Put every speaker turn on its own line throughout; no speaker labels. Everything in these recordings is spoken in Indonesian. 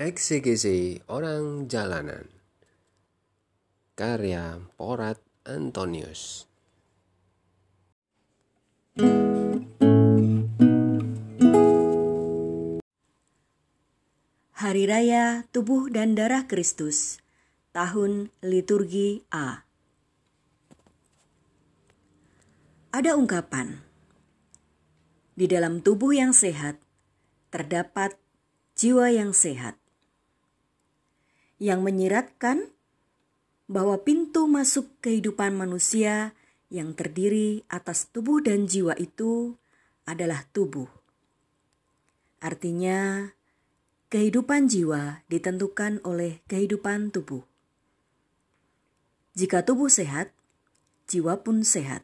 Eksegesi Orang Jalanan. Karya Porat Antonius.
Hari Raya Tubuh dan Darah Kristus Tahun Liturgi A. Ada ungkapan. Di dalam tubuh yang sehat terdapat jiwa yang sehat yang menyiratkan bahwa pintu masuk kehidupan manusia yang terdiri atas tubuh dan jiwa itu adalah tubuh. Artinya, kehidupan jiwa ditentukan oleh kehidupan tubuh. Jika tubuh sehat, jiwa pun sehat.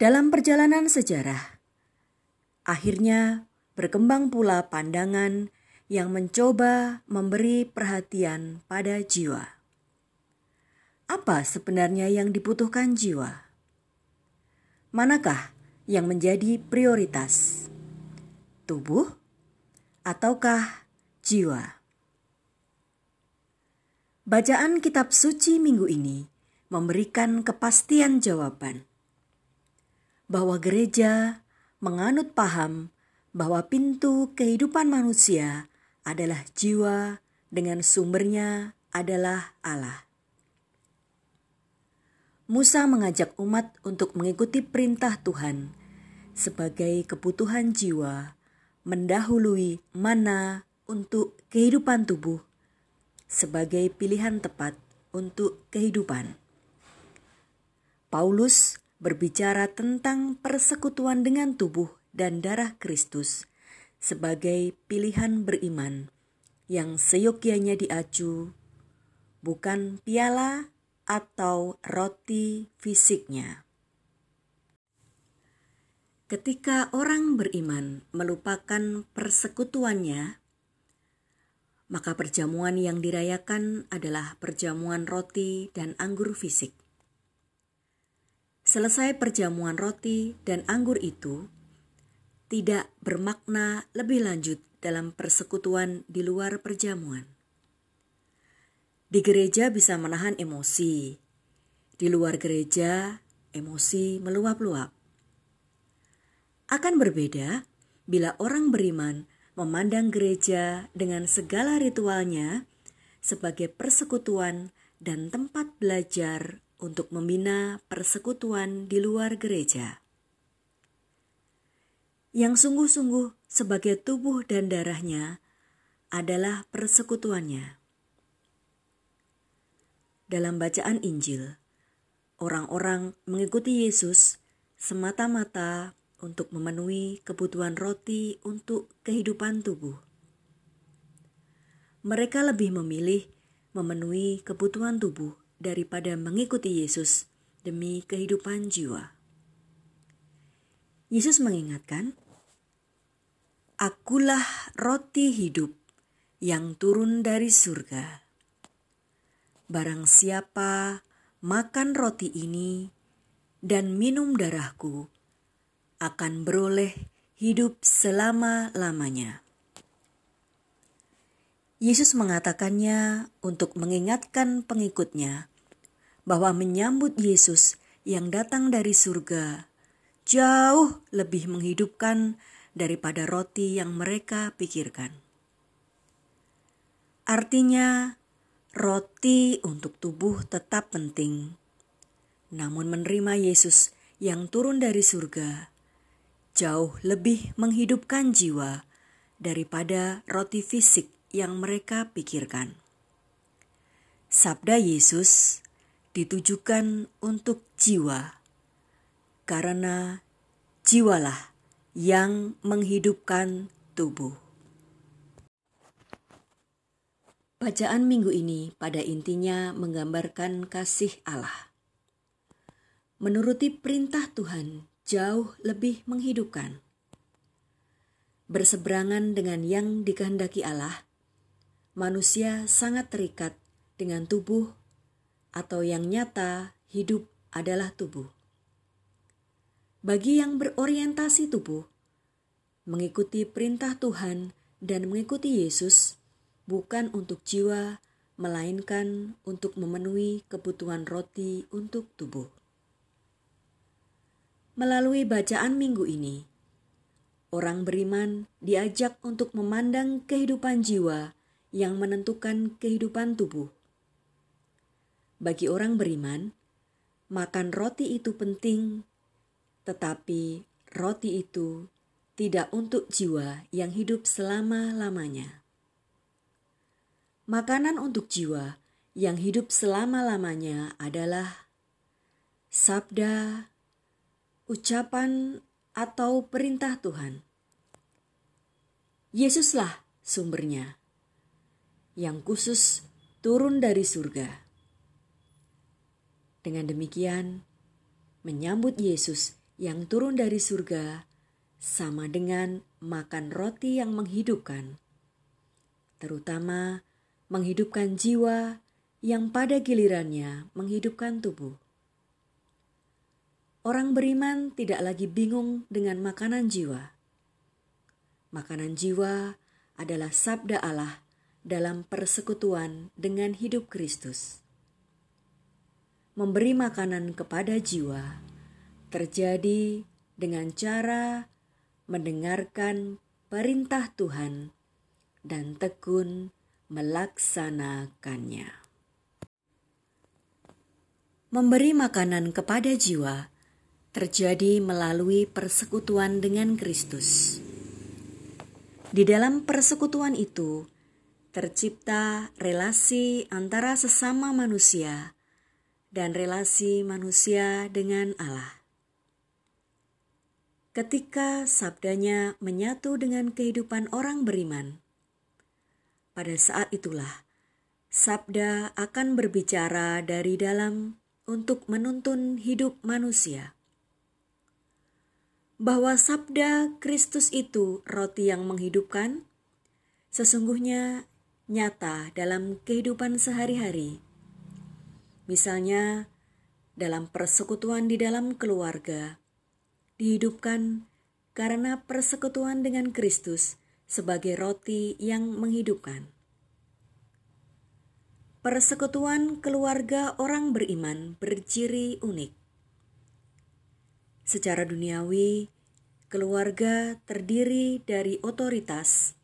Dalam perjalanan sejarah, akhirnya berkembang pula pandangan yang mencoba memberi perhatian pada jiwa. Apa sebenarnya yang dibutuhkan jiwa? Manakah yang menjadi prioritas? Tubuh ataukah jiwa? Bacaan kitab suci minggu ini memberikan kepastian jawaban bahwa gereja menganut paham bahwa pintu kehidupan manusia adalah jiwa dengan sumbernya adalah Allah. Musa mengajak umat untuk mengikuti perintah Tuhan sebagai kebutuhan jiwa mendahului mana untuk kehidupan tubuh sebagai pilihan tepat untuk kehidupan. Paulus berbicara tentang persekutuan dengan tubuh dan darah Kristus sebagai pilihan beriman yang seyogyanya diacu, bukan piala atau roti fisiknya. Ketika orang beriman melupakan persekutuannya, maka perjamuan yang dirayakan adalah perjamuan roti dan anggur fisik. Selesai perjamuan roti dan anggur itu, tidak bermakna lebih lanjut dalam persekutuan di luar perjamuan. Di gereja bisa menahan emosi, di luar gereja emosi meluap-luap. Akan berbeda bila orang beriman memandang gereja dengan segala ritualnya sebagai persekutuan dan tempat belajar untuk membina persekutuan di luar gereja yang sungguh-sungguh sebagai tubuh dan darahnya adalah persekutuannya. Dalam bacaan Injil, orang-orang mengikuti Yesus semata-mata untuk memenuhi kebutuhan roti untuk kehidupan tubuh. Mereka lebih memilih memenuhi kebutuhan tubuh daripada mengikuti Yesus demi kehidupan jiwa. Yesus mengingatkan, "Akulah roti hidup yang turun dari surga. Barang siapa makan roti ini dan minum darahku, akan beroleh hidup selama-lamanya." Yesus mengatakannya untuk mengingatkan pengikutnya bahwa menyambut Yesus yang datang dari surga jauh lebih menghidupkan daripada roti yang mereka pikirkan. Artinya, roti untuk tubuh tetap penting, namun menerima Yesus yang turun dari surga jauh lebih menghidupkan jiwa daripada roti fisik yang mereka pikirkan. Sabda Yesus ditujukan untuk jiwa karena jiwalah yang menghidupkan tubuh. Bacaan minggu ini pada intinya menggambarkan kasih Allah. Menuruti perintah Tuhan jauh lebih menghidupkan. Berseberangan dengan yang dikehendaki Allah, manusia sangat terikat dengan tubuh atau yang nyata hidup adalah tubuh. Bagi yang berorientasi tubuh, mengikuti perintah Tuhan dan mengikuti Yesus bukan untuk jiwa, melainkan untuk memenuhi kebutuhan roti untuk tubuh. Melalui bacaan minggu ini, orang beriman diajak untuk memandang kehidupan jiwa yang menentukan kehidupan tubuh. Bagi orang beriman, makan roti itu penting, tetapi roti itu tidak untuk jiwa yang hidup selama-lamanya. Makanan untuk jiwa yang hidup selama-lamanya adalah sabda, ucapan, atau perintah Tuhan. Yesuslah sumbernya, yang khusus turun dari surga. Dengan demikian, menyambut Yesus yang turun dari surga sama dengan makan roti yang menghidupkan, terutama menghidupkan jiwa yang pada gilirannya menghidupkan tubuh. Orang beriman tidak lagi bingung dengan makanan jiwa. Makanan jiwa adalah sabda Allah dalam persekutuan dengan hidup Kristus. Memberi makanan kepada jiwa terjadi dengan cara mendengarkan perintah Tuhan dan tekun melaksanakannya. Memberi makanan kepada jiwa terjadi melalui persekutuan dengan Kristus. Di dalam persekutuan itu tercipta relasi antara sesama manusia dan relasi manusia dengan Allah. Ketika sabdanya menyatu dengan kehidupan orang beriman, pada saat itulah sabda akan berbicara dari dalam untuk menuntun hidup manusia. Bahwa sabda Kristus itu roti yang menghidupkan, sesungguhnya nyata dalam kehidupan sehari-hari. Misalnya, dalam persekutuan di dalam keluarga, dihidupkan karena persekutuan dengan Kristus sebagai roti yang menghidupkan. Persekutuan keluarga orang beriman berciri unik. Secara duniawi, keluarga terdiri dari otoritas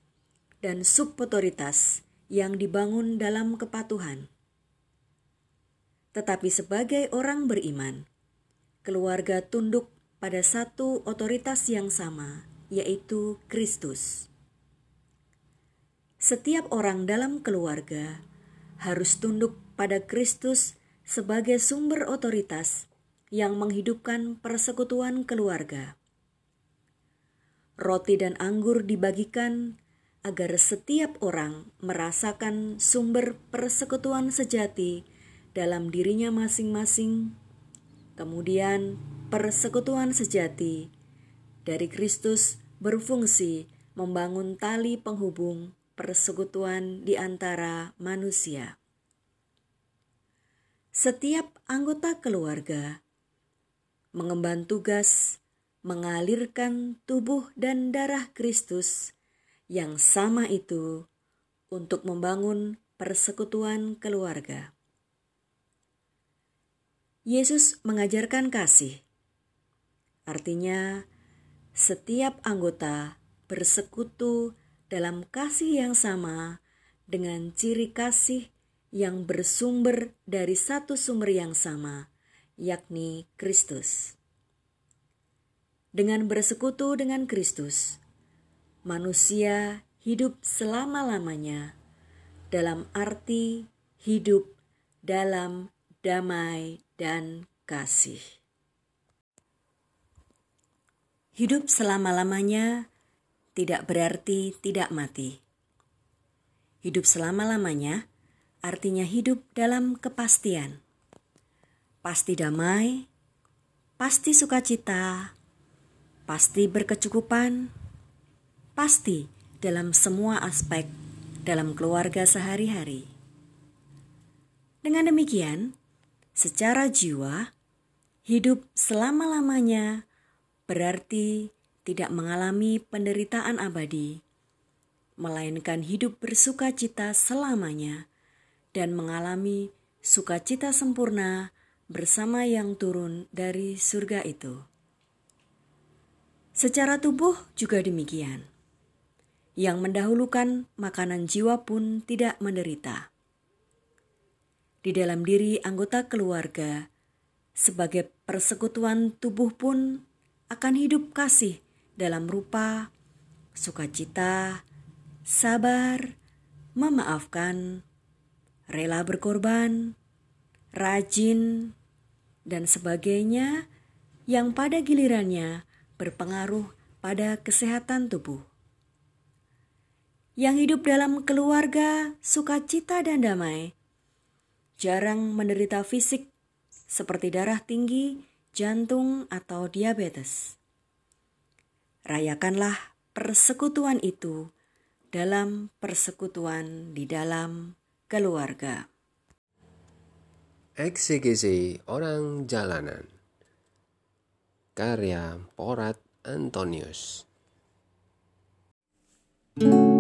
dan subotoritas yang dibangun dalam kepatuhan. Tetapi sebagai orang beriman, keluarga tunduk pada satu otoritas yang sama, yaitu Kristus. Setiap orang dalam keluarga harus tunduk pada Kristus sebagai sumber otoritas yang menghidupkan persekutuan keluarga. Roti dan anggur dibagikan agar setiap orang merasakan sumber persekutuan sejati dalam dirinya masing-masing. Kemudian, persekutuan sejati dari Kristus berfungsi membangun tali penghubung persekutuan di antara manusia. Setiap anggota keluarga mengemban tugas mengalirkan tubuh dan darah Kristus yang sama itu untuk membangun persekutuan keluarga. Yesus mengajarkan kasih Artinya, setiap anggota bersekutu dalam kasih yang sama dengan ciri kasih yang bersumber dari satu sumber yang sama, yakni Kristus. Dengan bersekutu dengan Kristus, manusia hidup selama-lamanya dalam arti hidup dalam damai dan kasih. Hidup selama-lamanya tidak berarti tidak mati. Hidup selama-lamanya artinya hidup dalam kepastian. Pasti damai, pasti sukacita, pasti berkecukupan, pasti dalam semua aspek dalam keluarga sehari-hari. Dengan demikian, secara jiwa, hidup selama-lamanya berarti tidak mengalami penderitaan abadi, melainkan hidup bersuka cita selamanya dan mengalami sukacita sempurna bersama yang turun dari surga itu. Secara tubuh juga demikian. Yang mendahulukan makanan jiwa pun tidak menderita. Di dalam diri anggota keluarga, sebagai persekutuan tubuh pun akan hidup kasih dalam rupa sukacita, sabar, memaafkan, rela berkorban, rajin, dan sebagainya yang pada gilirannya berpengaruh pada kesehatan tubuh. Yang hidup dalam keluarga sukacita dan damai jarang menderita fisik seperti darah tinggi, jantung, atau diabetes. Rayakanlah persekutuan itu dalam persekutuan di dalam keluarga.
Eksegesi orang jalanan karya Porat Antonius. thank you